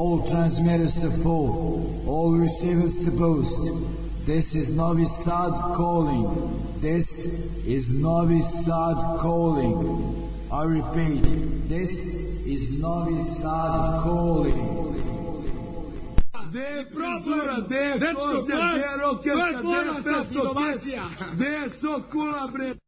all transmitters to full, all receivers to boost. This is Novi Sad calling. This is Novi Sad calling. I repeat, this is Novi Sad calling. Gde je frizura, gde je košnja, gde je roketka, gde je pesto gde je cokula, bre?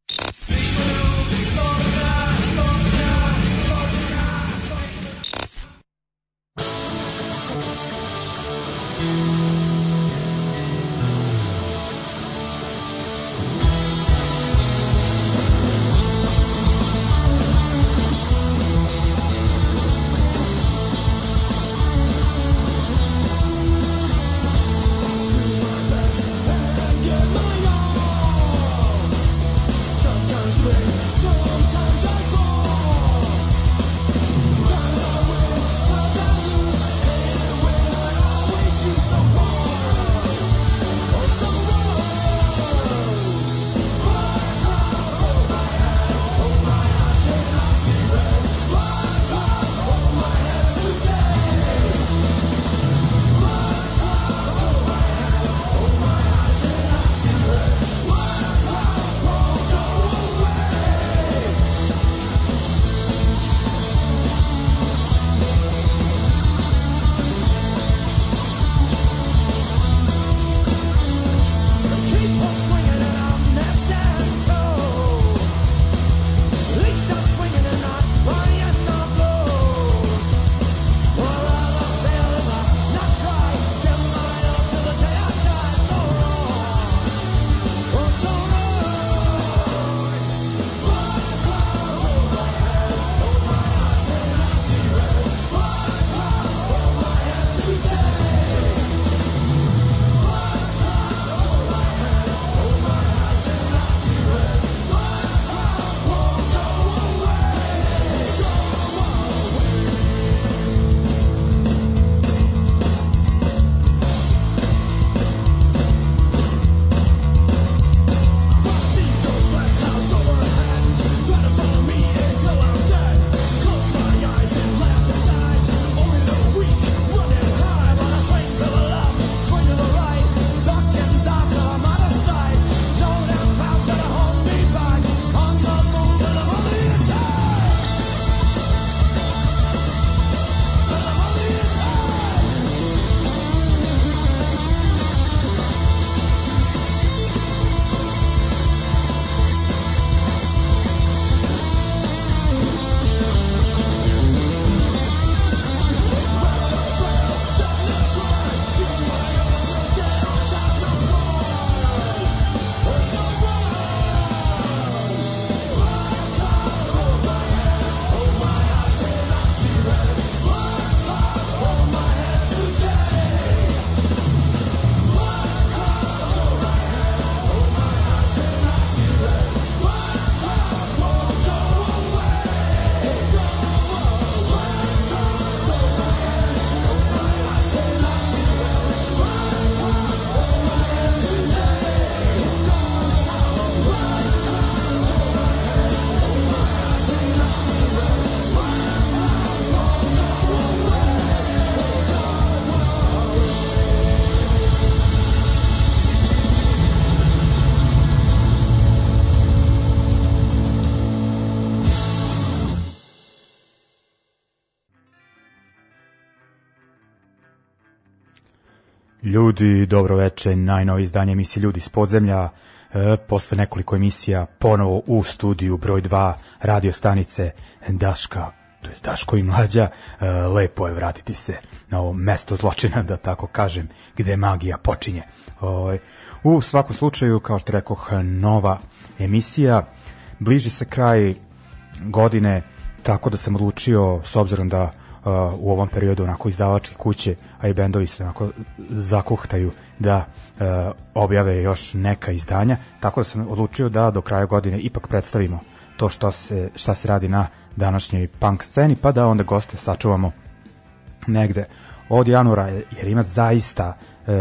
Ljudi, dobro veče, najnovi izdanje emisije Ljudi iz podzemlja, e, posle nekoliko emisija ponovo u studiju broj 2 radio stanice Daška, to je Daško i Mlađa, e, lepo je vratiti se na ovo mesto zločina, da tako kažem, gde magija počinje. O, u svakom slučaju, kao što rekoh, nova emisija, bliži se kraj godine, tako da sam odlučio, s obzirom da u ovom periodu onako izdavačke kuće, a i bendovi se onako zakuhtaju da uh, objave još neka izdanja, tako da sam odlučio da do kraja godine ipak predstavimo to što se, šta se radi na današnjoj punk sceni, pa da onda goste sačuvamo negde od januara, jer ima zaista uh,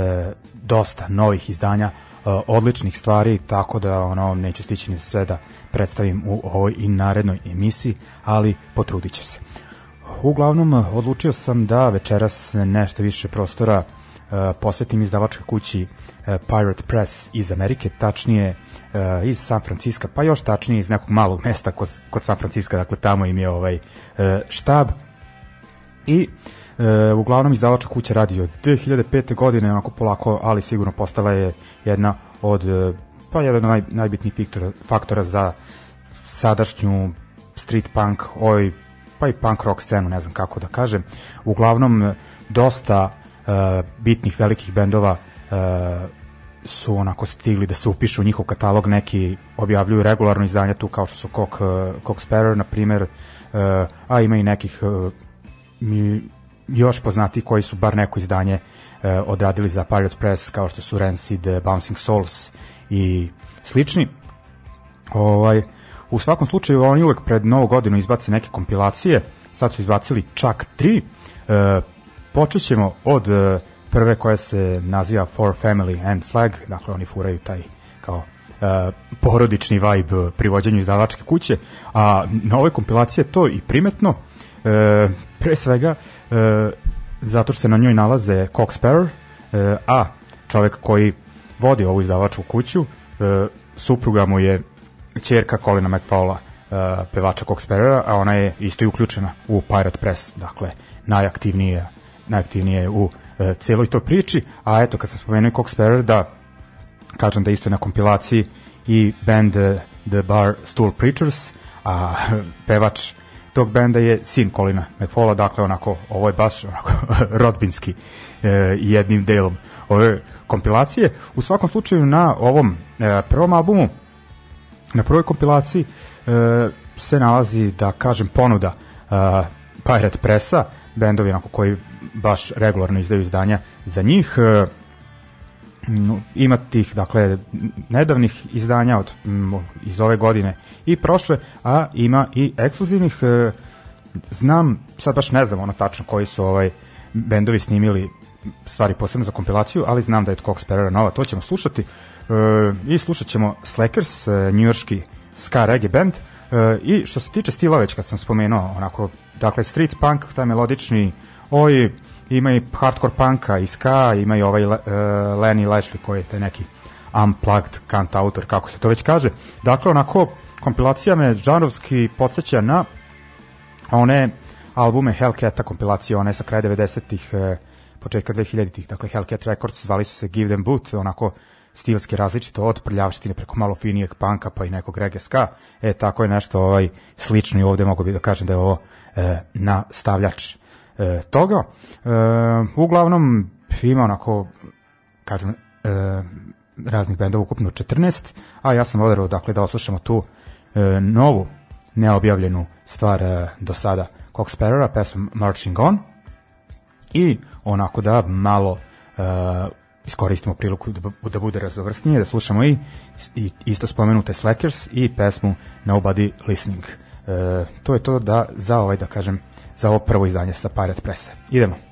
dosta novih izdanja, uh, odličnih stvari, tako da ono neću stići ni sve da predstavim u ovoj i narednoj emisiji, ali potrudit ću se. Uglavnom, odlučio sam da večeras nešto više prostora uh, posvetim izdavačkoj kući uh, Pirate Press iz Amerike, tačnije uh, iz San Francisco, pa još tačnije iz nekog malog mesta kod, kod San Francisco, dakle tamo im je ovaj štab. I uh, uglavnom izdavačka kuća radi od 2005. godine, onako polako, ali sigurno postala je jedna od, pa jedan od naj, najbitnijih faktora, faktora za sadašnju street punk, oj pa i punk rock scenu, ne znam kako da kažem. Uglavnom, dosta uh, bitnih velikih bendova uh, su onako stigli da se upišu u njihov katalog, neki objavljuju regularno izdanja tu kao što su Cock, uh, Cock Sparrow, na primer, uh, a ima i nekih uh, mi, još poznati koji su bar neko izdanje uh, odradili za Pirate Press kao što su Rancid, Bouncing Souls i slični. Ovaj, uh, U svakom slučaju oni uvek pred novu godinu izbace neke kompilacije, sad su izbacili čak tri. E, počet ćemo od e, prve koja se naziva For Family and Flag, dakle oni furaju taj kao e, porodični vibe pri vođenju izdavačke kuće, a na ovoj kompilaciji je to i primetno, e, pre svega e, zato što se na njoj nalaze Cox Sparrow, e, a čovek koji vodi ovu izdavačku kuću, e, supruga mu je čerka Colina McFaula, uh, pevača Cox Sparrowa, a ona je isto i uključena u Pirate Press, dakle najaktivnije, najaktivnije u uh, celoj toj priči, a eto kad sam spomenuo Cox Sparrow da kažem da isto je na kompilaciji i band uh, The Bar Stool Preachers, a pevač tog benda je sin Colina McFaula, dakle onako, ovo je baš onako rodbinski uh, jednim delom ove kompilacije. U svakom slučaju na ovom uh, prvom albumu Na prvoj kompilaciji e, se nalazi, da kažem, ponuda e, Pirate Pressa, bendovi onako koji baš regularno izdaju izdanja za njih. E, ima tih, dakle, nedavnih izdanja od, m, iz ove godine i prošle, a ima i ekskluzivnih. E, znam, sad baš ne znam ono tačno koji su ovaj bendovi snimili stvari posebno za kompilaciju, ali znam da je Cox Sparrow nova, to ćemo slušati. E, i slušat ćemo Slackers, e, njujorski ska reggae band e, i što se tiče stila već kad sam spomenuo onako, dakle street punk, taj melodični oj, ima i hardcore punka i ska, ima i ovaj uh, Lenny Lashley koji je taj neki unplugged kant autor, kako se to već kaže. Dakle, onako, kompilacija me žanovski podsjeća na one albume Hellcata kompilacije, one sa kraja 90-ih, početka 2000-ih, dakle Hellcat Records, zvali su se Give Them Boot, onako stilski različito od prljavštine preko malo finijeg panka pa i nekog reggae ska. E, tako je nešto ovaj, slično i ovde mogu bi da kažem da je ovo e, nastavljač e, toga. E, uglavnom ima onako, kažem, e, raznih bendova ukupno 14, a ja sam odarao dakle da oslušamo tu e, novu neobjavljenu stvar e, do sada Cox Sparrowa, pesma Marching On i onako da malo e, iskoristimo priliku da, da bude razovrsnije, da slušamo i, i isto spomenute Slackers i pesmu Nobody Listening. E, to je to da za ovaj, da kažem, za ovo prvo izdanje sa Pirate Presse. Idemo.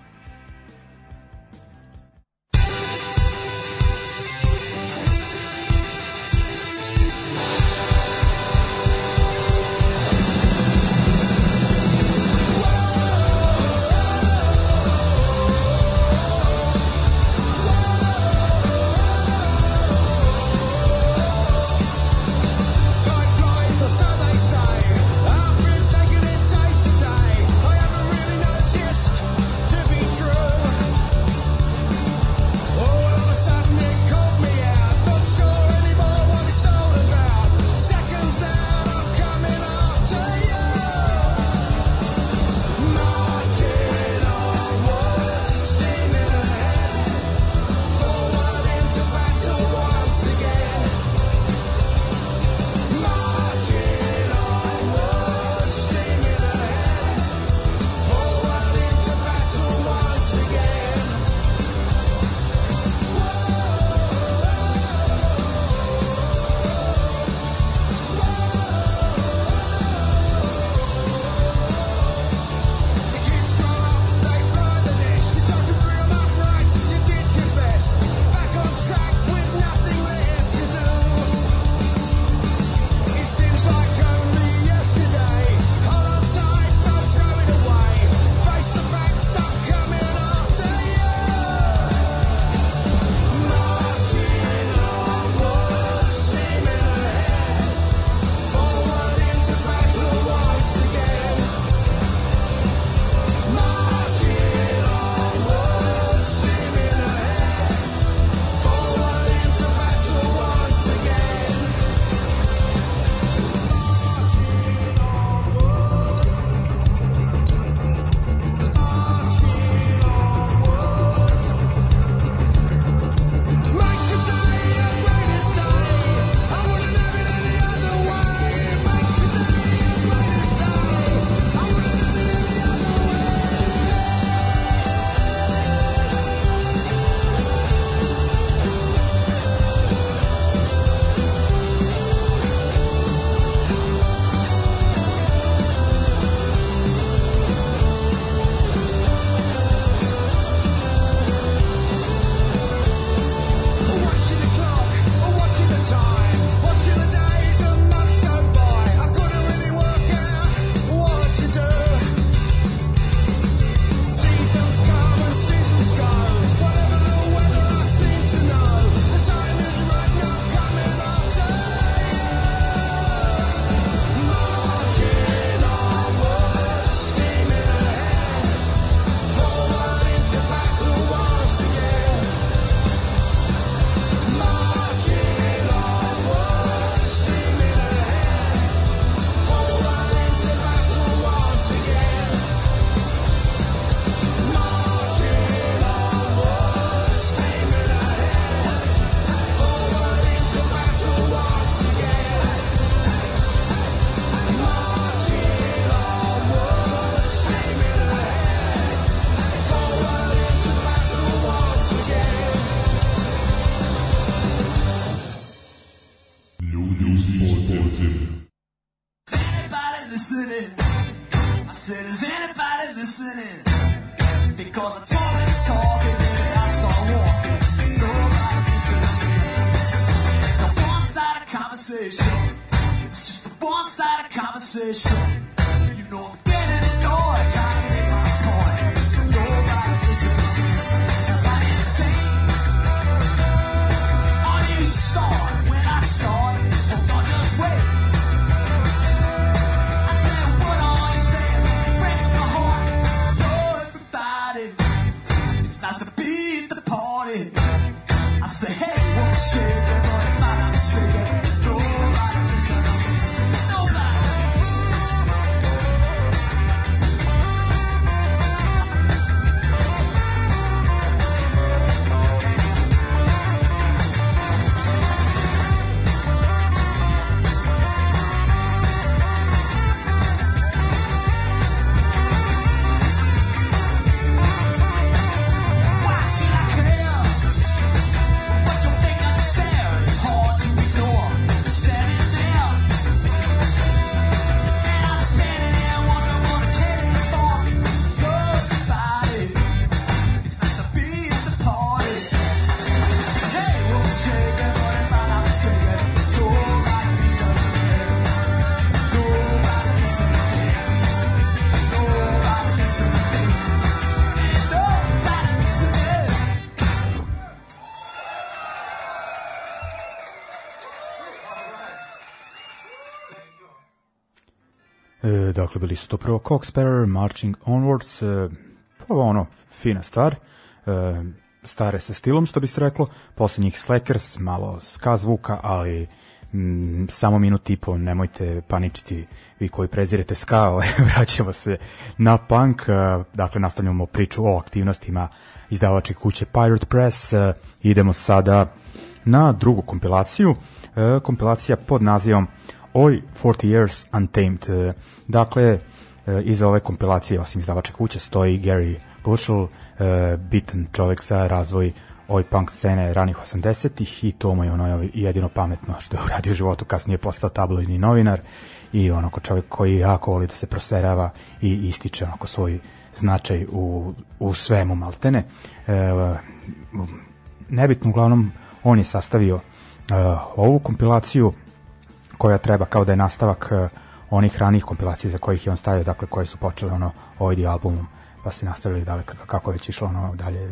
listening? I said, is anybody listening? Because I told him talking and I start walking. Nobody listening. It's a one-sided conversation. It's just a one-sided conversation. You know I'm getting annoyed trying dakle, bili su to prvo Coxsparrow, Marching Onwards, e, ono, fina stvar, e, stare sa stilom, što bi se reklo, posle njih Slackers, malo ska zvuka, ali mm, samo minut i po, nemojte paničiti vi koji prezirete ska, ovaj, vraćamo se na punk, e, dakle, nastavljamo priču o aktivnostima izdavačke kuće Pirate Press, e, idemo sada na drugu kompilaciju, e, kompilacija pod nazivom Oi 40 Years Untamed. E, Dakle, e, iza ove kompilacije, osim izdavačke kuće, stoji Gary Bushel, e, bitan čovjek za razvoj oj punk scene ranih 80-ih i to mu je ono jedino pametno što je uradio u životu, kasnije je postao tabloidni novinar i onako čovjek koji jako voli da se proserava i ističe onako svoj značaj u, u svemu maltene. E, nebitno, uglavnom, on je sastavio uh, ovu kompilaciju koja treba kao da je nastavak uh, onih ranih kompilacija za kojih je on stavio, dakle koje su počele ono OID albumom, pa se nastavili dalje kako, već išlo ono dalje uh,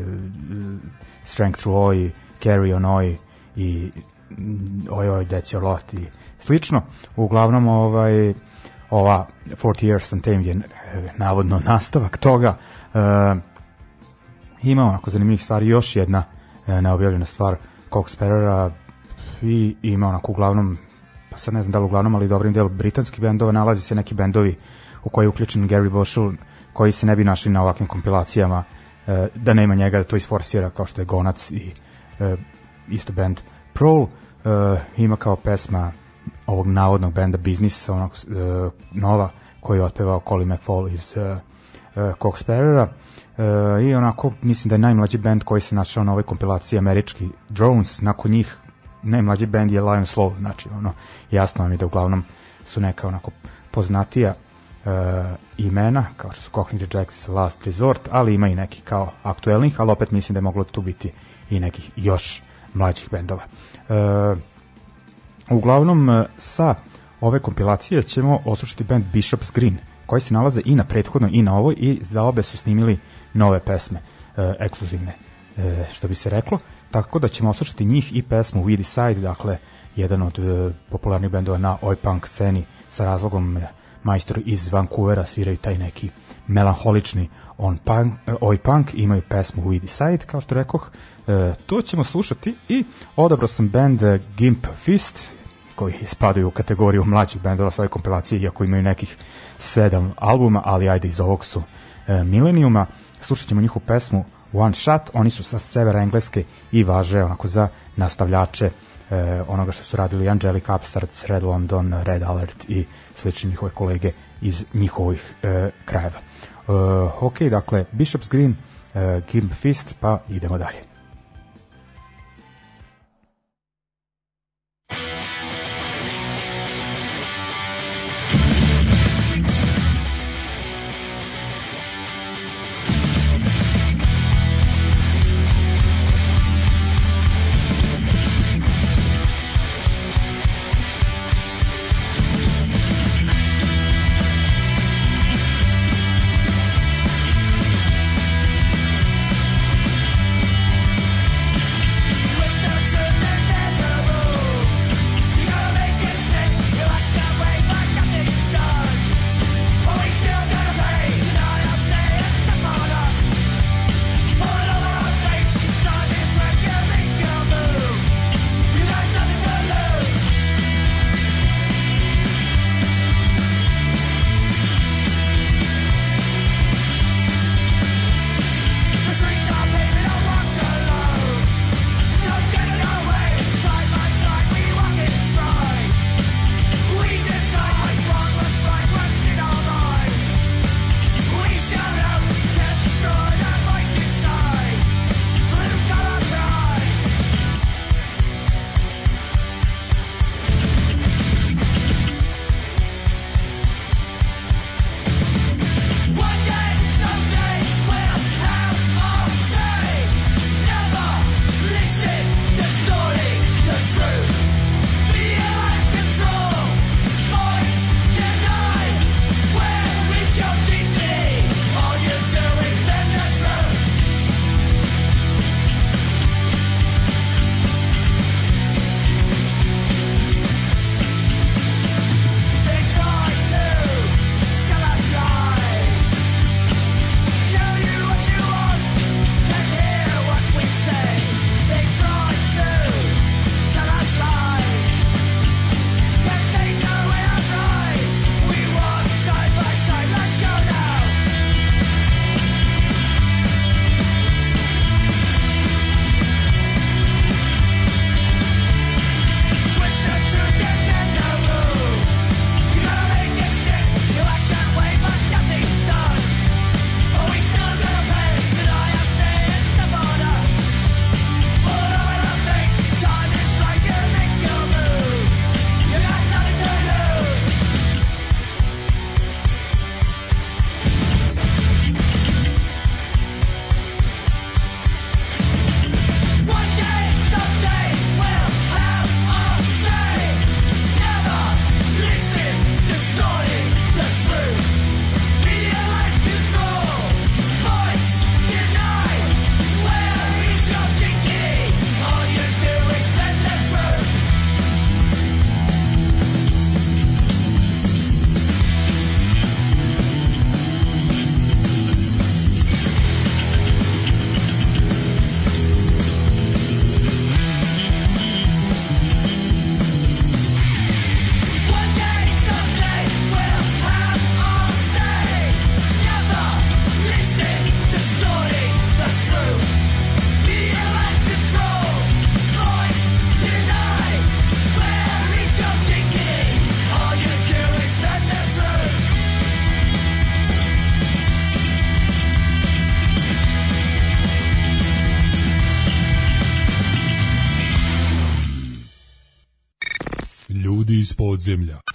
Strength Through Oi, Carry On Oi i mm, Oi Oi That's Your Lot i slično. Uglavnom ovaj ova 40 Years Untamed je eh, navodno nastavak toga. Uh, ima onako zanimljivih stvari, još jedna e, neobjavljena stvar Cox Sparrera i ima onako uglavnom pa sad ne znam da li uglavnom, ali dobrim delu britanskih bendova nalazi se neki bendovi u koji je uključen Gary Bushel koji se ne bi našli na ovakvim kompilacijama e, da nema njega da to isforsira kao što je Gonac i e, isto band Prol e, ima kao pesma ovog navodnog benda Business onog e, nova koji je otpevao Colin McFall iz e, e, Cox Sparrera e, i onako mislim da je najmlađi band koji se našao na ovoj kompilaciji američki Drones, nakon njih najmlađi band je Lion Slow, znači ono jasno vam je da uglavnom su neka onako poznatija e, imena, kao što su Cockney Rejects, Last Resort, ali ima i neki kao aktuelnih, ali opet mislim da je moglo tu biti i nekih još mlađih bendova. E, uglavnom e, sa ove kompilacije ćemo oslušati band Bishop's Green, koji se nalaze i na prethodnoj i na ovoj i za obe su snimili nove pesme, e, ekskluzivne, e, što bi se reklo, tako da ćemo oslušati njih i pesmu We Decide, dakle, jedan od e, popularnih bendova na oj punk sceni sa razlogom e, majstori iz Vancouvera sviraju taj neki melanholični on punk, e, oj punk, imaju pesmu We Decide, kao što rekoh, e, to ćemo slušati i odabrao sam band e, Gimp Fist, koji spadaju u kategoriju mlađih bendova sa ove kompilacije, iako imaju nekih sedam albuma, ali ajde iz ovog su e, milenijuma. Slušat ćemo njihovu pesmu One Shot, oni su sa severa Engleske i važe onako za nastavljače e, onoga što su radili Angelic Upstarts, Red London, Red Alert i slični njihove kolege iz njihovih e, krajeva. E, ok, dakle, Bishop's Green, e, Gimp Fist, pa idemo dalje. Iz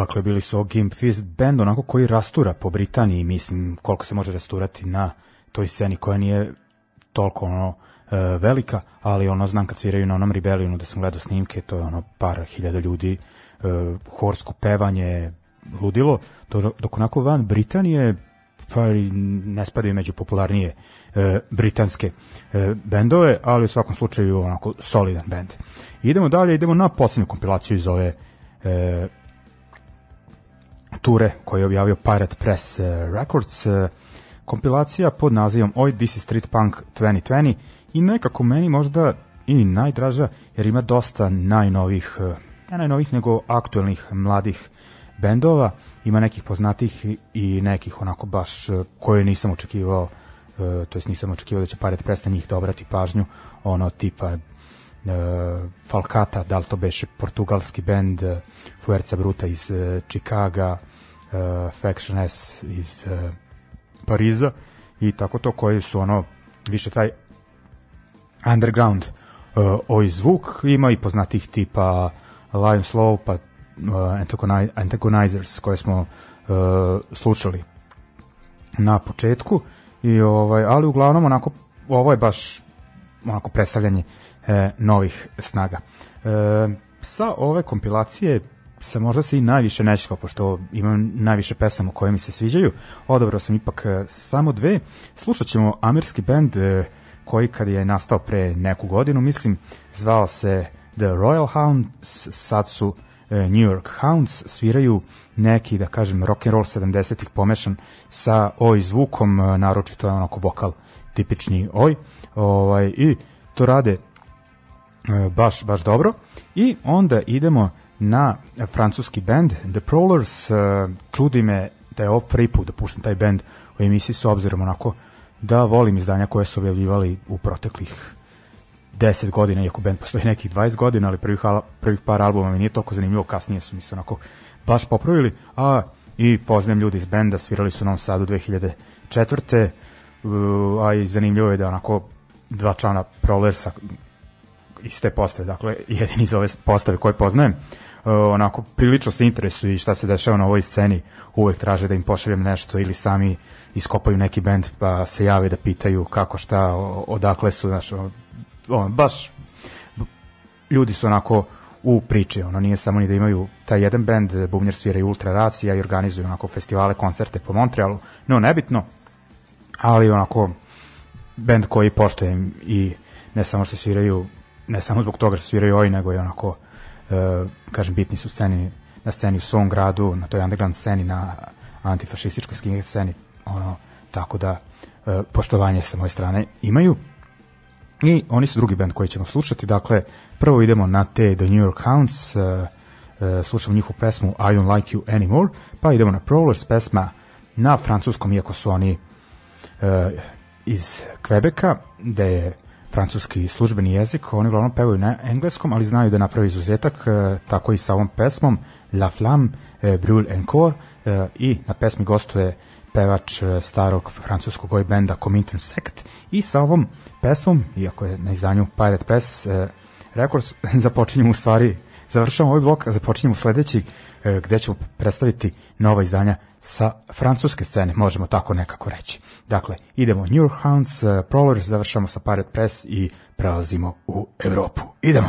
Dakle, bili su Gimp Fist band, onako koji rastura po Britaniji, mislim, koliko se može rasturati na toj sceni koja nije toliko ono e, velika, ali ono znam kad sviraju na onom Rebellionu da sam gledao snimke, to je ono par hiljada ljudi, e, horsko pevanje, ludilo, to, dok onako van Britanije pa ne spadaju među popularnije e, britanske e, bendove, ali u svakom slučaju onako solidan bend. Idemo dalje, idemo na poslednju kompilaciju iz ove e, ture koju je objavio Pirate Press eh, Records, eh, kompilacija pod nazivom Oj, This is Street Punk 2020 i nekako meni možda i najdraža jer ima dosta najnovih, eh, ne najnovih nego aktuelnih mladih bendova, ima nekih poznatih i nekih onako baš koje nisam očekivao to jest nisam očekivao da će Pirate Press na njih da obrati pažnju, ono tipa Falcata, da li to beše portugalski bend, uh, Fuerza Bruta iz uh, Chicaga, uh, Faction S iz uh, Pariza i tako to koji su ono više taj underground uh, oj zvuk ima i poznatih tipa Lion Slow pa uh, Antagonizers koje smo uh, slušali na početku i ovaj ali uglavnom onako ovo je baš onako predstavljanje e, novih snaga. E, sa ove kompilacije se možda se i najviše nečekao, pošto imam najviše pesama koje mi se sviđaju. Odabrao sam ipak e, samo dve. Slušat ćemo amerski band e, koji kad je nastao pre neku godinu, mislim, zvao se The Royal Hounds, sad su e, New York Hounds, sviraju neki, da kažem, rock and roll 70-ih pomešan sa oj zvukom, e, naročito je onako vokal tipični oj, ovaj, i to rade baš, baš dobro. I onda idemo na francuski band The Prowlers, e, čudi me da je ovo prvi put da puštam taj band u emisiji s obzirom onako da volim izdanja koje su objavljivali u proteklih 10 godina, iako band postoji nekih 20 godina, ali prvih, prvih par albuma mi nije toliko zanimljivo, kasnije su mi se onako baš popravili, a i poznajem ljudi iz benda, svirali su u Novom Sadu 2004. Uh, a i zanimljivo je da onako dva člana Prowlersa iz te postave, dakle jedini iz ove postave koje poznajem, uh, onako prilično se interesuju i šta se dešava na ovoj sceni, uvek traže da im pošaljem nešto ili sami iskopaju neki bend pa se jave da pitaju kako šta, odakle su, znaš, ono, baš ljudi su onako u priči, ono nije samo ni da imaju taj jedan bend, bubnjar svira i Ultra Racija i organizuju onako festivale, koncerte po Montrealu, no nebitno, ali onako bend koji poštojem i ne samo što sviraju, ne samo zbog toga što sviraju oj, nego i onako, e, kažem, bitni su sceni, na sceni u svom gradu, na toj underground sceni, na antifašističkoj skinhead sceni, ono, tako da e, poštovanje sa moje strane imaju. I oni su drugi band koji ćemo slušati, dakle, prvo idemo na te The New York Hounds, uh, uh, slušamo njihovu pesmu I Don't Like You Anymore, pa idemo na Prowlers, pesma na francuskom, iako su oni uh, iz Quebeca, da je francuski službeni jezik, oni uglavnom pevaju na engleskom, ali znaju da napravi izuzetak, uh, tako i sa ovom pesmom La Flamme uh, Brûle Encore i na pesmi gostuje pevač e, starog francuskog oj benda Comintern Sect. I sa ovom pesmom, iako je na izdanju Pirate Press e, Records, započinjemo u stvari, završavamo ovaj blok, započinjemo sledeći e, gde ćemo predstaviti nova izdanja sa francuske scene, možemo tako nekako reći. Dakle, idemo New York Hounds, e, Prowlers, završamo sa Pirate Press i prelazimo u Evropu. Idemo!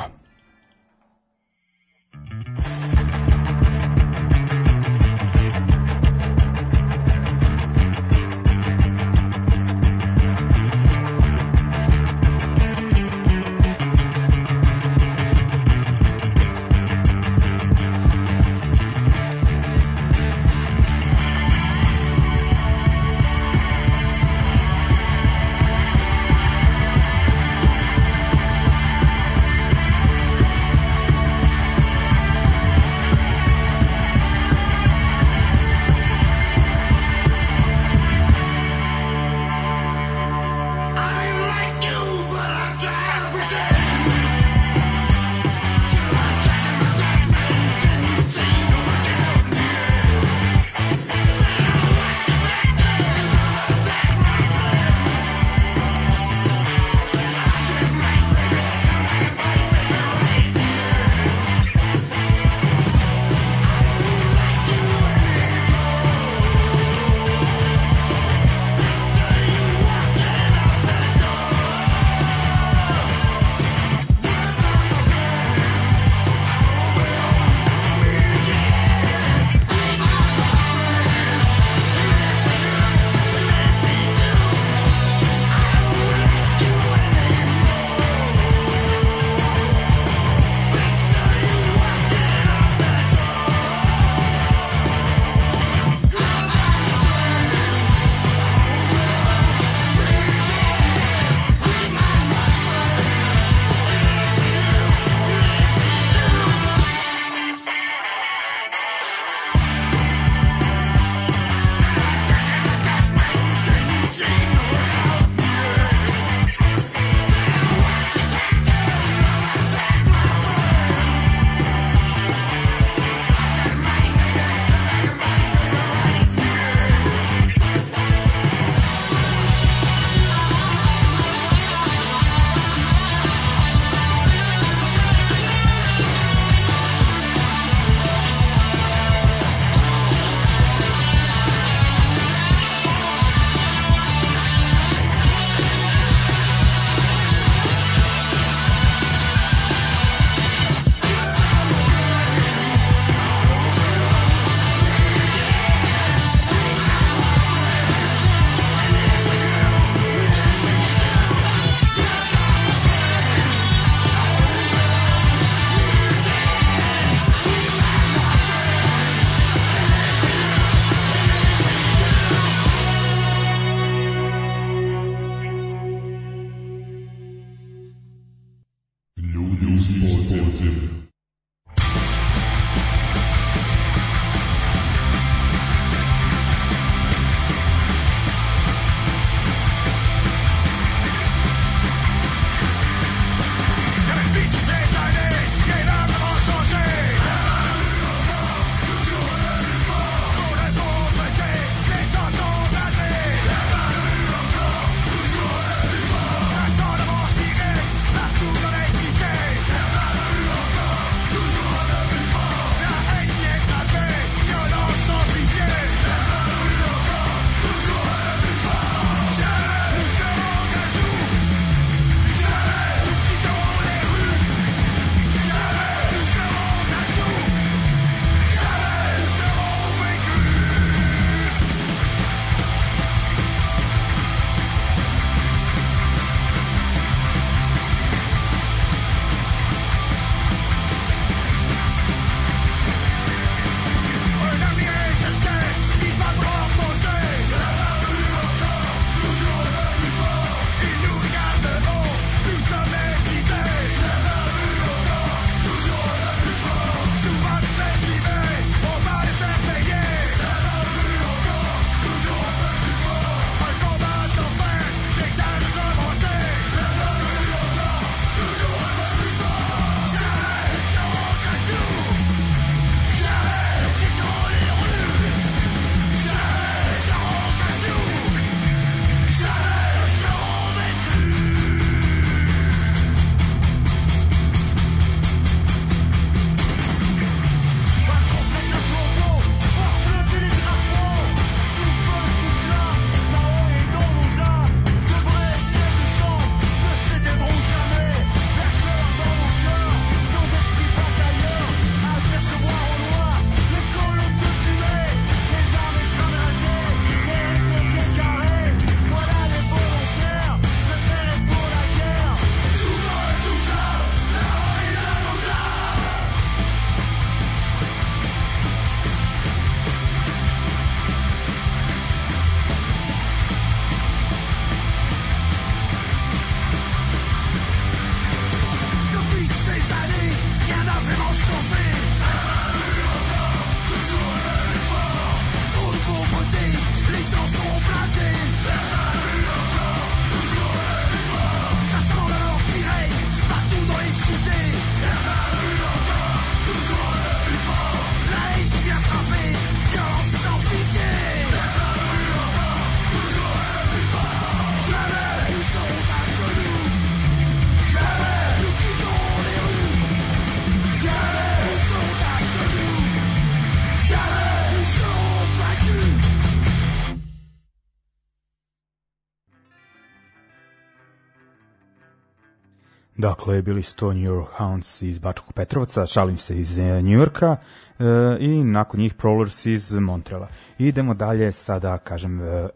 Dakle, bili su to New York Hounds iz Bačkog Petrovca, šalim se iz e, New Yorka e, i nakon njih Prowlers iz Montreala. Idemo dalje, sada, kažem, e,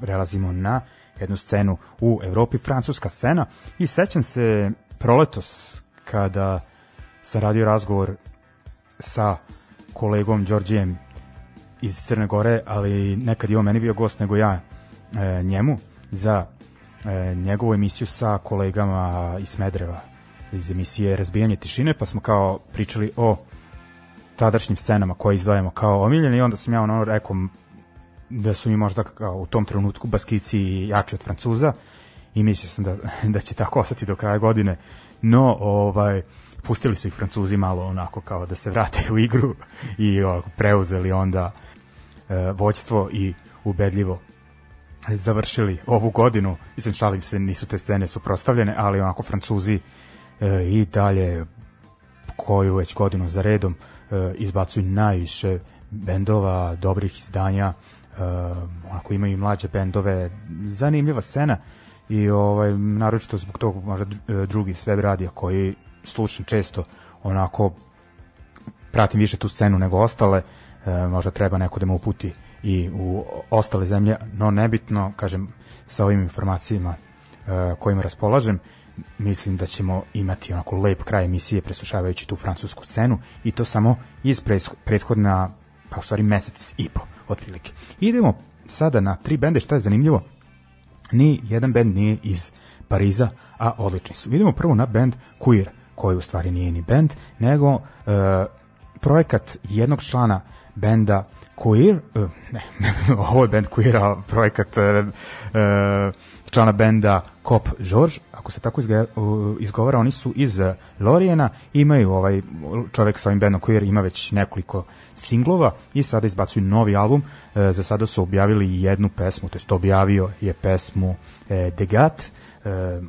prelazimo na jednu scenu u Evropi, francuska scena i sećam se proletos kada sam radio razgovor sa kolegom Đorđijem iz Crne Gore, ali nekad je on meni bio gost nego ja e, njemu za e, njegovu emisiju sa kolegama iz Smedreva iz emisije Razbijanje tišine, pa smo kao pričali o tadašnjim scenama koje izdvajamo kao omiljene i onda sam ja ono rekao da su mi možda kao u tom trenutku baskici jači od Francuza i mislio sam da, da će tako ostati do kraja godine, no ovaj pustili su ih Francuzi malo onako kao da se vrate u igru i ovako, preuzeli onda e, vođstvo i ubedljivo završili ovu godinu. Mislim, šalim se, nisu te scene suprostavljene, ali onako Francuzi e, i dalje koju već godinu za redom e, izbacuju najviše bendova, dobrih izdanja, e, onako imaju i mlađe bendove, zanimljiva scena i ovaj, naročito zbog tog možda e, drugi web radija koji slušam često onako pratim više tu scenu nego ostale, e, možda treba neko da me uputi i u ostale zemlje, no nebitno, kažem, sa ovim informacijama e, kojima raspolažem, mislim da ćemo imati onako lep kraj emisije preslušavajući tu francusku scenu i to samo iz prethodna, pa u stvari mesec i po, otprilike. Idemo sada na tri bende, šta je zanimljivo, ni jedan bend nije iz Pariza, a odlični su. Idemo prvo na bend Queer. koji u stvari nije ni band, nego e, projekat jednog člana benda Queer, e, ne, ne, ovo je Queer, a projekat e, člana benda Cop George, ako se tako izgovara, oni su iz Lorijena, imaju ovaj čovek sa ovim bandom Queer, ima već nekoliko singlova i sada izbacuju novi album. E, za sada su objavili jednu pesmu, to jest objavio je pesmu e, Degat. E,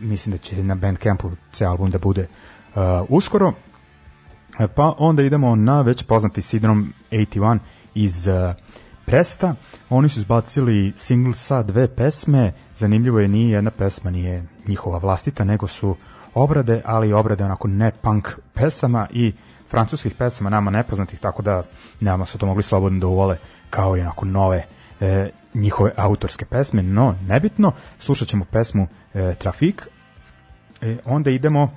mislim da će na Bandcampu ceo album da bude e, uskoro. E, Pa onda idemo na već poznati Sidrom 81 iz uh, Presta. Oni su izbacili singl sa dve pesme. Zanimljivo je, nije jedna pesma nije njihova vlastita, nego su obrade, ali obrade onako ne punk pesama i francuskih pesama nama nepoznatih, tako da nama su to mogli slobodno da uvole kao i onako nove e, njihove autorske pesme, no nebitno, slušat ćemo pesmu e, Trafik, e, onda idemo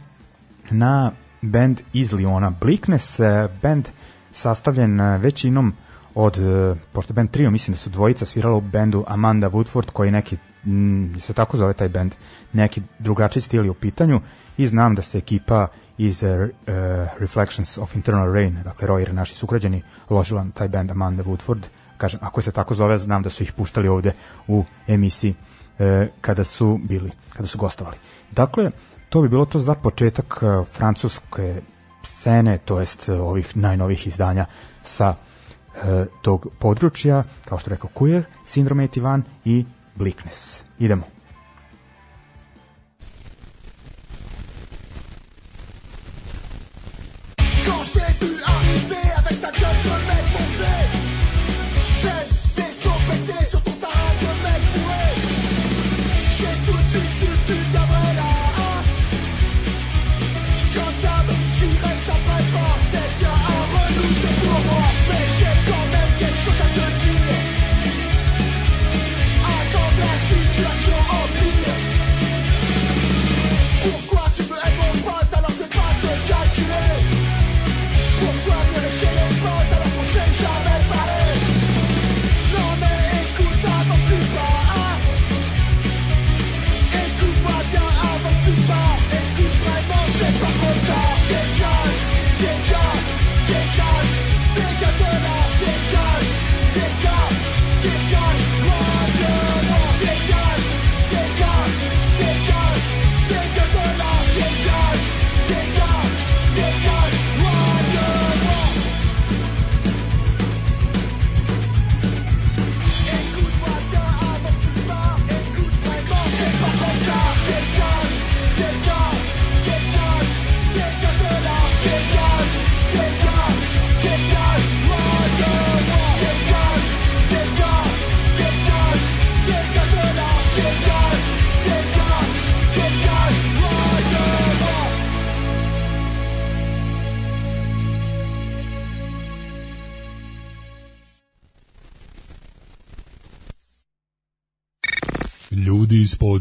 na band iz Liona Bleakness, e, band sastavljen e, većinom od, e, pošto band trio, mislim da su dvojica svirala u bendu Amanda Woodford, koji neki, mm, se tako zove taj band, neki drugačiji stil je u pitanju i znam da se ekipa iz uh, Reflections of Internal Rain, dakle Royer, naši sugrađani, ložila na taj band Amanda Woodford. Kažem, ako se tako zove, znam da su ih puštali ovde u emisiji e, kada su bili, kada su gostovali. Dakle, to bi bilo to za početak e, francuske scene, to jest e, ovih najnovih izdanja sa e, tog područja, kao što rekao Queer, Syndrome 81 i Bleakness. Idemo.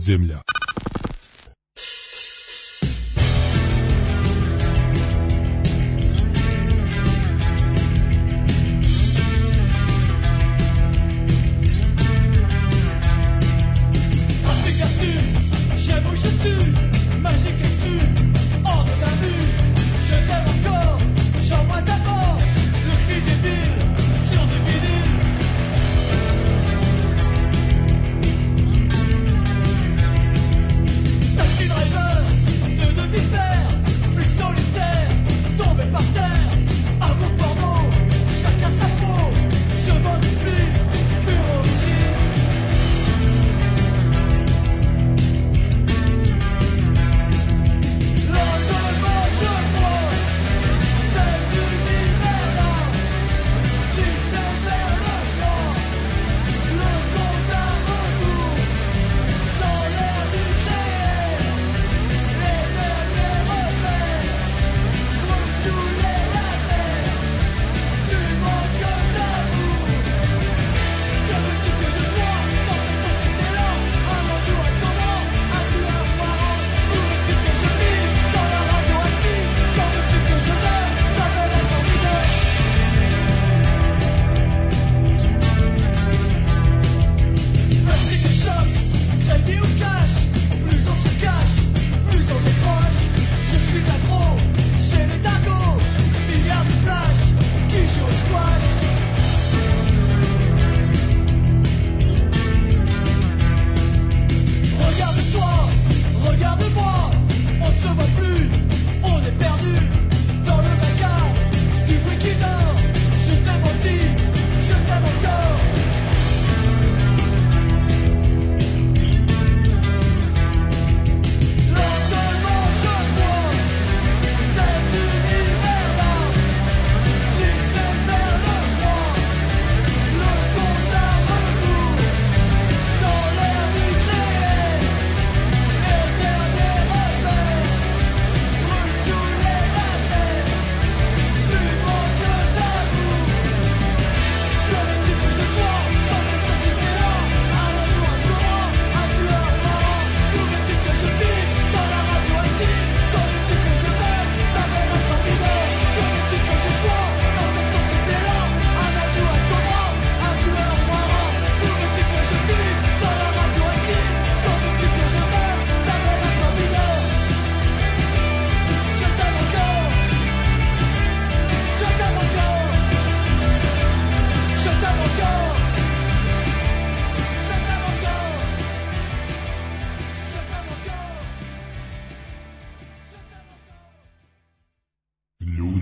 Ljudi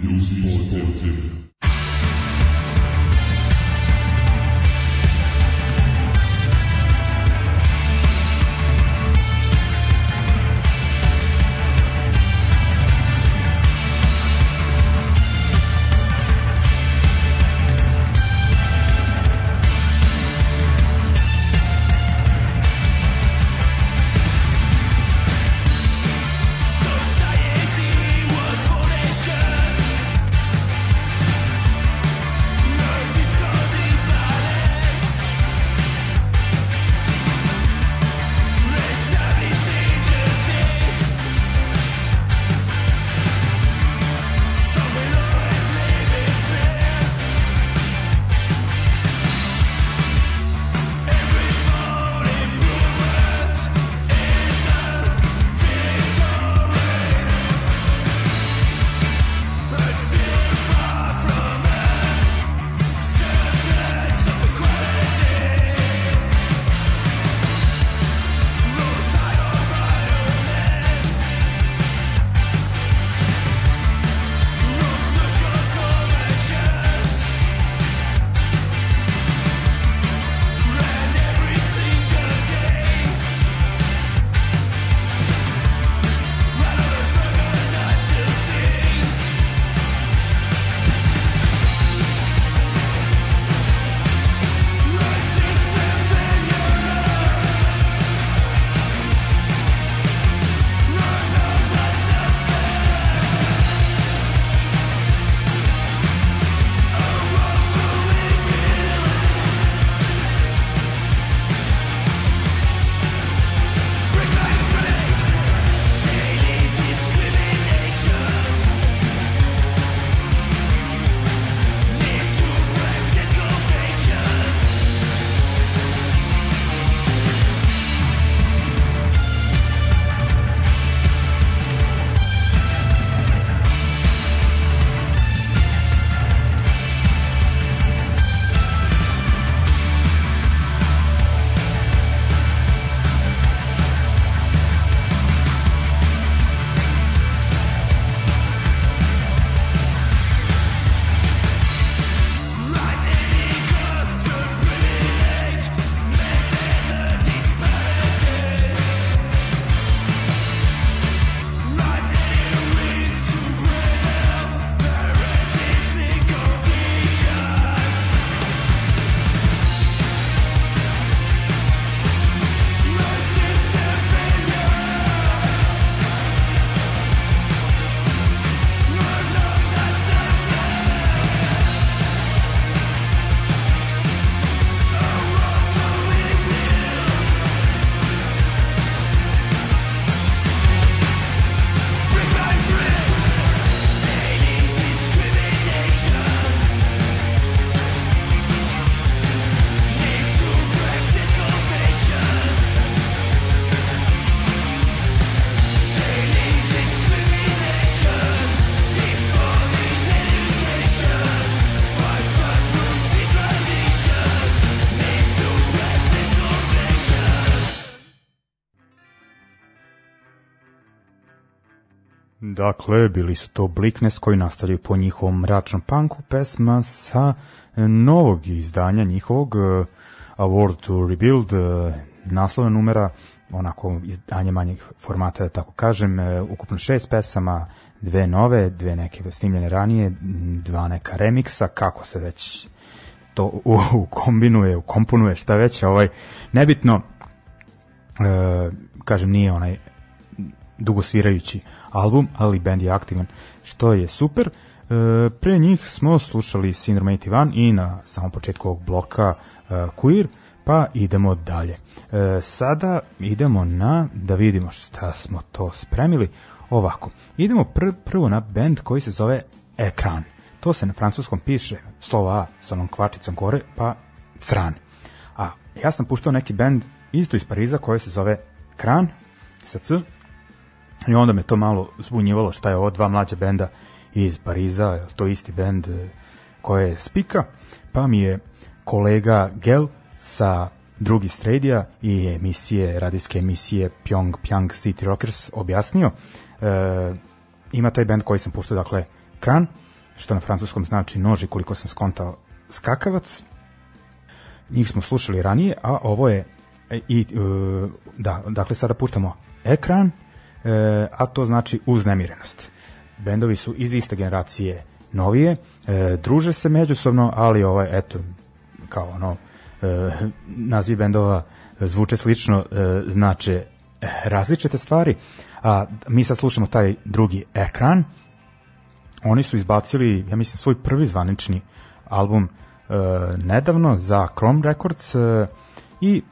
News Podcast. Dakle, bili su to Blickness koji nastavljaju po njihovom mračnom punku, pesma sa e, novog izdanja njihovog e, A to Rebuild, naslovna numera, onako izdanje manjeg formata, da tako kažem, e, ukupno šest pesama, dve nove, dve neke snimljene ranije, dva neka remiksa, kako se već to u, u kombinuje, ukomponuje, šta već, ovaj, nebitno, kažem, nije onaj dugosvirajući album, ali band je aktivan, što je super. E, pre njih smo slušali Syndrome 81 i na samom početku ovog bloka e, Queer, pa idemo dalje. E, sada idemo na, da vidimo šta smo to spremili, ovako. Idemo pr prvo na band koji se zove Ekran. To se na francuskom piše slova A sa onom kvačicom gore, pa Cran. A ja sam puštao neki band isto iz Pariza koji se zove Kran sa C i onda me to malo zbunjivalo šta je ovo dva mlađa benda iz Pariza, to isti bend e, koje je Spika, pa mi je kolega Gel sa drugi stredija i emisije, radijske emisije Pyong Pyong City Rockers objasnio. E, ima taj bend koji sam puštao, dakle, Kran, što na francuskom znači nož i koliko sam skontao skakavac. Njih smo slušali ranije, a ovo je e, i e, da, dakle sada puštamo ekran, a to znači uznemirenost. Bendovi su iz iste generacije novije, e, druže se međusobno, ali ovaj, eto, kao ono, e, naziv bendova zvuče slično, e, znače e, različite stvari, a mi sad slušamo taj drugi ekran, oni su izbacili, ja mislim, svoj prvi zvanični album e, nedavno za Chrome Records e, i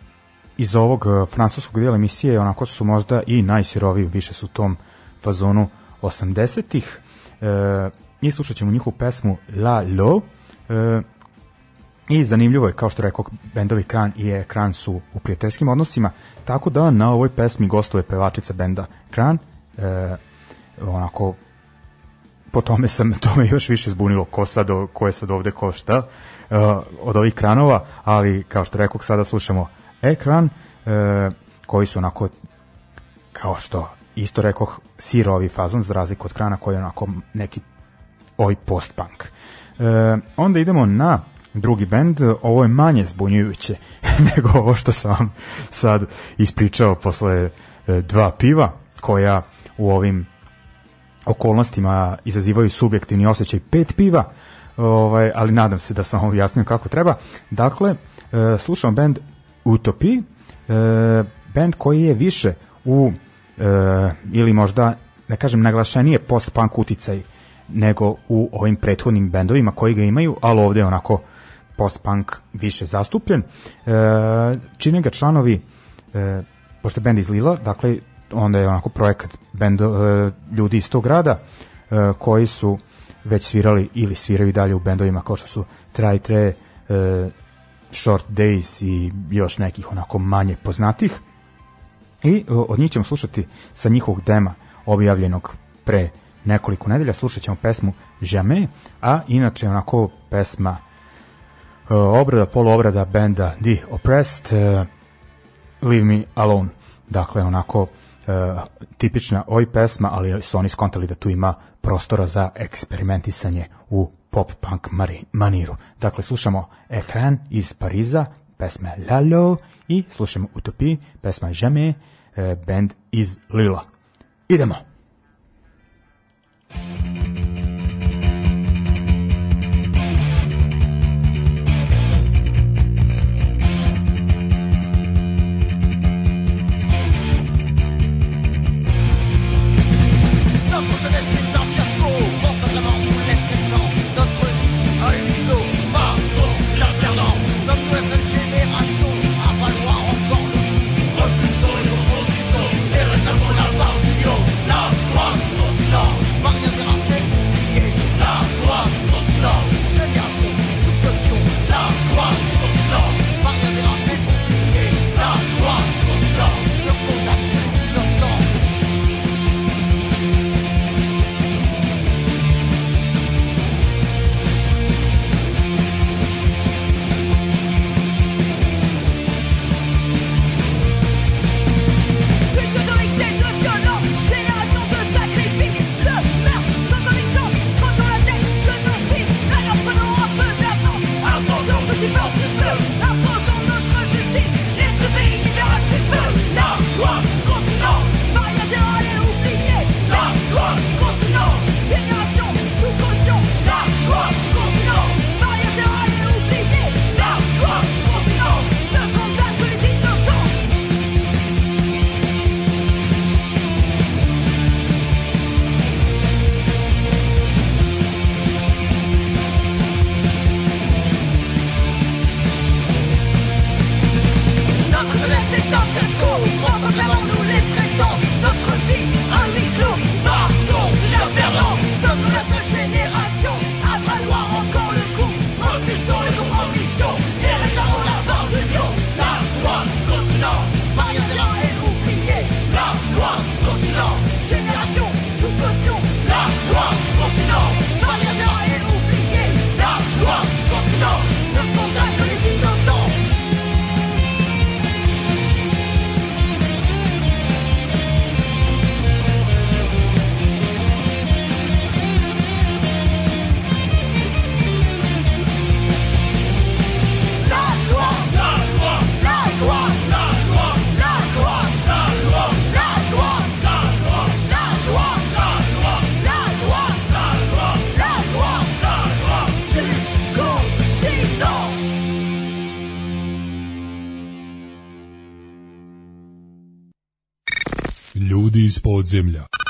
iz ovog e, francuskog dijela emisije onako su možda i najsiroviji, više su u tom fazonu 80-ih e, i slušat ćemo njihovu pesmu La Lo. E, i zanimljivo je, kao što rekao, bendovi Kran i Ekran su u prijateljskim odnosima, tako da na ovoj pesmi gostuje pevačica benda Kran, e, onako po tome sam to me još više zbunilo ko sad ko je sad ovde ko šta uh, od ovih kranova, ali kao što rekao sada slušamo ekran uh, koji su onako kao što isto rekoh sirovi fazon za razliku od krana koji je onako neki ovaj post-punk. E, onda idemo na drugi bend, ovo je manje zbunjujuće nego ovo što sam vam sad ispričao posle e, dva piva, koja u ovim okolnostima izazivaju subjektivni osjećaj pet piva, ovaj, ali nadam se da sam vam objasnio kako treba. Dakle, e, slušamo band Utopi, e, band koji je više u, e, ili možda, ne kažem, naglašenije post-punk uticaj nego u ovim prethodnim bendovima koji ga imaju, ali ovde je onako post-punk više zastupljen. E, čine ga članovi, e, pošto je bend iz Lila, dakle, onda je onako projekat bendo, e, ljudi iz tog grada e, koji su već svirali ili sviraju dalje u bendovima kao što su Try Tre, e, Short Days i još nekih onako manje poznatih. I od njih ćemo slušati sa njihovog dema objavljenog pre nekoliko nedelja. Slušat ćemo pesmu Jamais, a inače onako pesma e, obrada, poluobrada benda The Oppressed, e, Leave Me Alone. Dakle, onako e, tipična oj pesma, ali su oni skontali da tu ima prostora za eksperimentisanje u pop-punk maniru. Dakle, slušamo Ekran iz Pariza, pesma Lalo i slušamo Utopie, pesma Jamais, e, band iz Lila. Idemo! Notre podzemlja.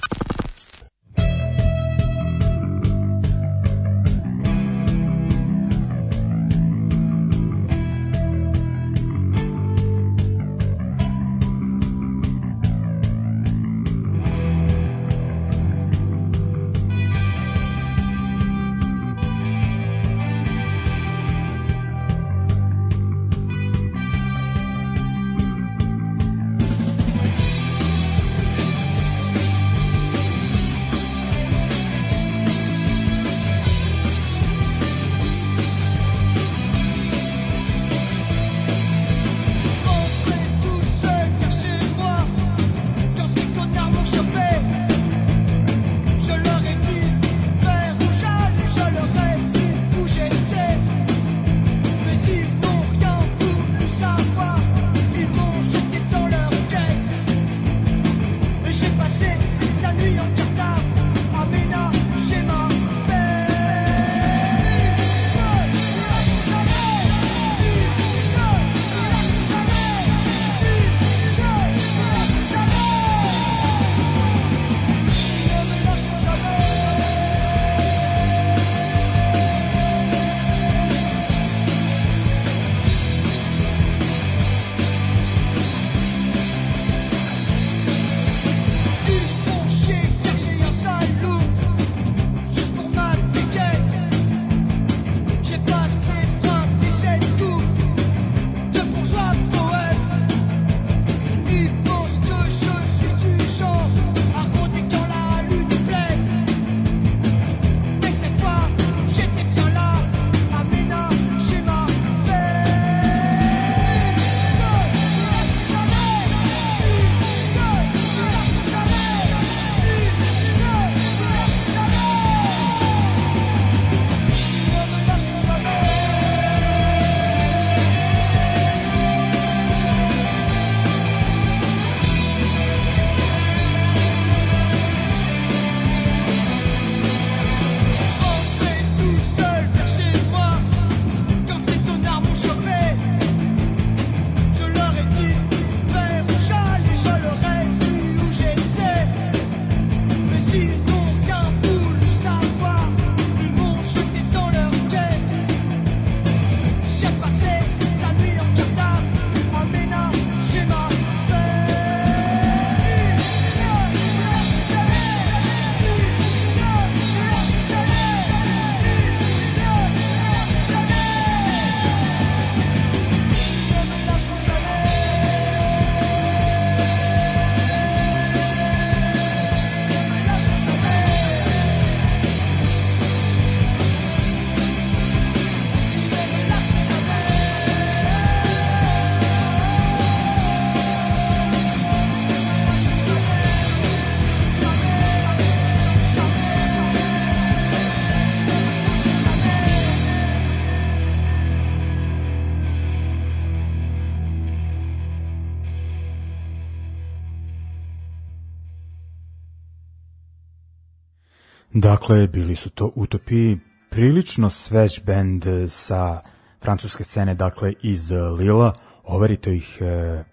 Dakle, bili su to Utopiji, prilično svež bend e, sa francuske scene, dakle iz e, Lila, overito ih e,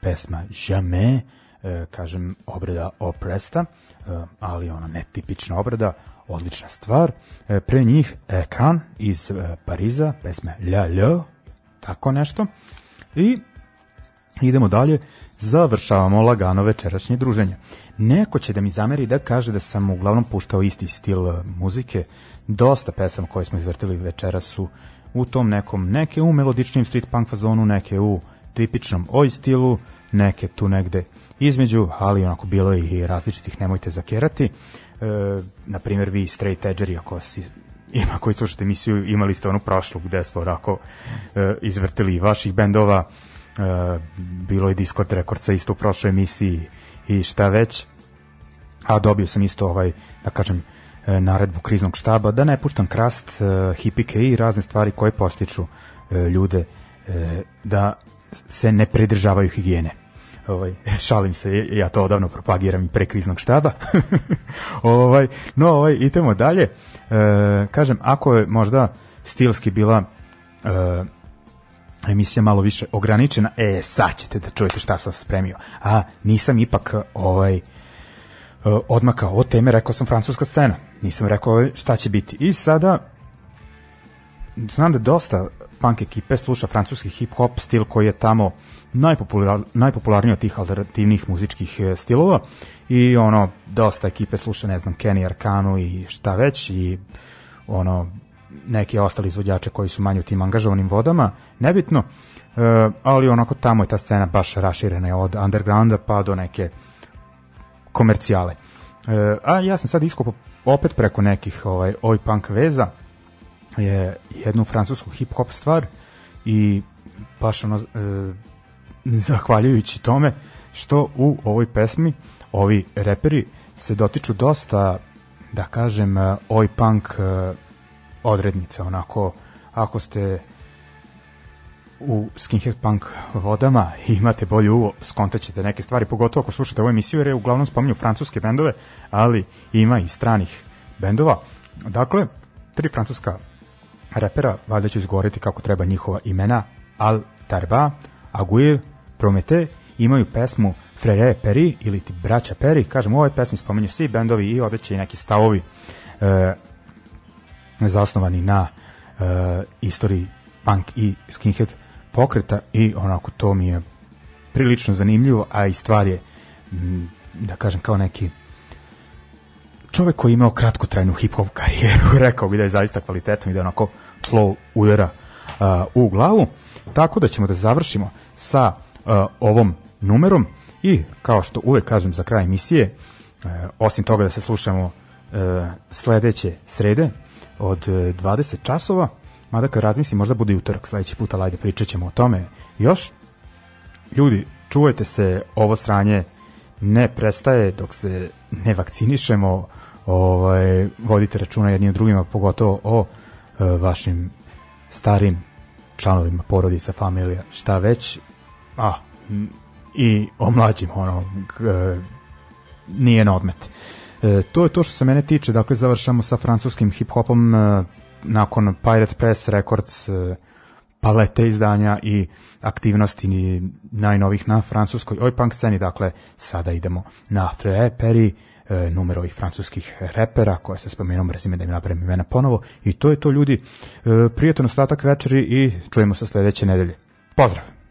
pesma Jamais, e, kažem obrada Opresta, e, ali ona netipična obrada, odlična stvar. E, pre njih Ekran iz e, Pariza, pesma La Le, tako nešto. I idemo dalje, završavamo lagano večerašnje druženje. Neko će da mi zameri da kaže da sam uglavnom puštao isti stil e, muzike. Dosta pesama koje smo izvrtili večeras su u tom nekom, neke u melodičnim street punk fazonu, neke u tipičnom oj stilu, neke tu negde između, ali onako bilo je i različitih, nemojte zakerati. E, na primjer, vi straight edgeri, ako si ima koji slušate emisiju, imali ste onu prošlu gde smo onako e, izvrtili vaših bendova, bilo je Discord rekordca isto u prošloj emisiji i šta već, a dobio sam isto ovaj, da kažem, e, naredbu kriznog štaba da ne puštam krast, e, hipike i razne stvari koje postiču e, ljude e, da se ne pridržavaju higijene. Ovaj, šalim se, ja to odavno propagiram i pre kriznog štaba. ovaj, no, ovaj, idemo dalje. E, kažem, ako je možda stilski bila e, emisija malo više ograničena, e, sad ćete da čujete šta sam spremio. A nisam ipak ovaj odmaka od teme, rekao sam francuska scena. Nisam rekao ovaj, šta će biti. I sada znam da dosta punk ekipe sluša francuski hip-hop stil koji je tamo najpopular, najpopularniji od tih alternativnih muzičkih e, stilova i ono, dosta ekipe sluša, ne znam, Kenny Arcanu i šta već i ono, neki ostali izvođače koji su manje u tim angažovanim vodama, nebitno, e, ali onako tamo je ta scena baš raširena od undergrounda pa do neke komercijale. E, a ja sam sad iskopao opet preko nekih ovaj, oj punk veza je jednu francusku hip hop stvar i baš ono e, zahvaljujući tome što u ovoj pesmi ovi reperi se dotiču dosta da kažem e, oj punk odrednice onako ako ste u skinhead punk vodama i imate bolje uvo, skontaćete neke stvari, pogotovo ako slušate ovu emisiju, jer je uglavnom spominju francuske bendove, ali ima i stranih bendova. Dakle, tri francuska repera, valjda ću izgovoriti kako treba njihova imena, Al Tarba, Aguil, Promete, imaju pesmu Frere Peri ili ti Braća Peri, kažem u ovoj pesmi spominju svi bendovi i odeće i neki stavovi. E, zasnovani na e, istoriji punk i skinhead pokreta i onako to mi je prilično zanimljivo, a i stvar je da kažem kao neki čovek koji je imao kratkotrajnu hip-hop karijeru, rekao bi da je zaista kvalitetno i da onako flow udara uh, u glavu. Tako da ćemo da završimo sa uh, ovom numerom i kao što uvek kažem za kraj emisije, uh, osim toga da se slušamo uh, sledeće srede od uh, 20 časova, mada kad razmislim možda bude utorak sledeći put, ali ajde pričat ćemo o tome još. Ljudi, čuvajte se, ovo sranje ne prestaje dok se ne vakcinišemo, ovaj, vodite računa jednim drugima, pogotovo o e, vašim starim članovima porodica, familija, šta već, a i o mlađim, ono, e, nije na odmet. E, to je to što se mene tiče, dakle završamo sa francuskim hip-hopom e, nakon Pirate Press Records e, palete izdanja i aktivnosti najnovih na francuskoj oj punk sceni, dakle sada idemo na Frere Perry, e, numer francuskih repera koje se spomenom, mrzime da im napravim imena ponovo i to je to ljudi, e, prijatan ostatak večeri i čujemo se sledeće nedelje. Pozdrav!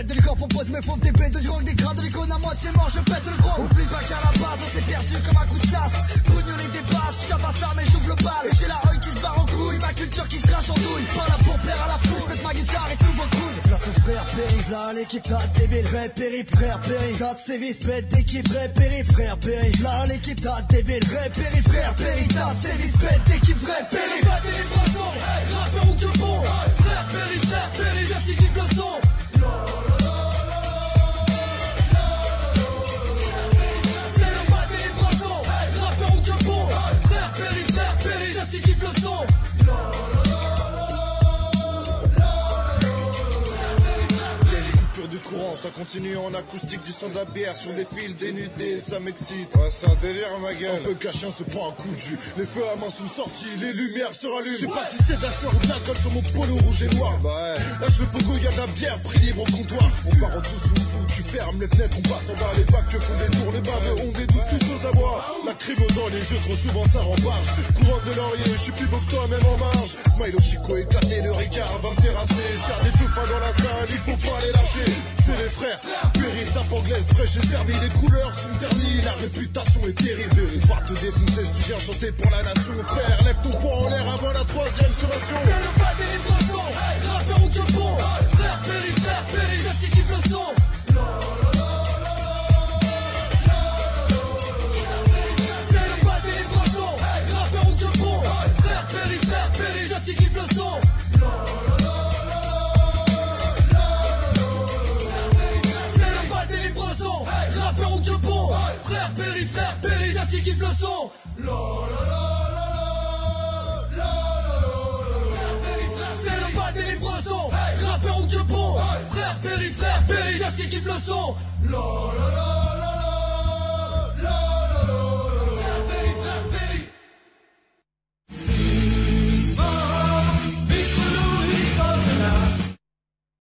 Bêtes de l'école propose mes fauves, des bêtes de drogue, des crades de l'icône à moitié mort, je pète le gros. Oublie pas qu'à la base, on s'est perdu comme un coup de chasse. Brugnoler des passes, je à ça, mais j'ouvre le bal. Et j'ai la œil qui se barre en couille, ma culture qui se crache en douille. Pas là pour plaire à la fouche, mettre ma guitare et tous vos coudes. Place au frais frère péri, là l'équipe t'as débile, vrai péri, frère péri, t'as de sévices, bête d'équipe, vrai péri, frère péri, là l'équipe t'as débile, vrai péri, frère péri, t'as de sévices, bête d'équipe, vrai C'est péri. le bas des rappeur ou que bon Frère Péri, frère Péri, je sais kiffe le son Oh. Ça continue en acoustique du son de la bière sur des fils dénudés, ça m'excite. Ouais, c'est un délire, ma gueule. Un peu caché, on se prend un coup de jus. Les feux à main sont sortis, les lumières se rallument. Je sais pas si c'est de la sueur ou de l'alcool sur mon polo rouge et noir. Bah ouais. Là, je veux pogo, y'a de la bière, prix libre au comptoir. On part en tous sous fou, tu fermes les fenêtres, on passe en bas, les bacs que font des tours, les baveux ont des doutes, tous aux abois. La crime dans les yeux, trop souvent ça rembarge. Couronne de laurier, je suis plus beau que toi, même en marge. Smile au chico éclaté, le ricard va me terrasser. S'il y a des fins dans la salle, il faut pas les lâcher. C'est les frères, Péri, sape anglaise, fraîche et servi. Les couleurs sont ternies, la réputation est terrible. Va te défoncer si tu viens chanter pour la nation. Frère, lève ton poing en l'air avant la troisième sommation. C'est le bas des poissons, rappeur ou que qui kiffe le son. C'est le pas des Brasson, hey. rappeur ou que bon. Hey. Frère Péri, frère Péri, qui kiffe le son.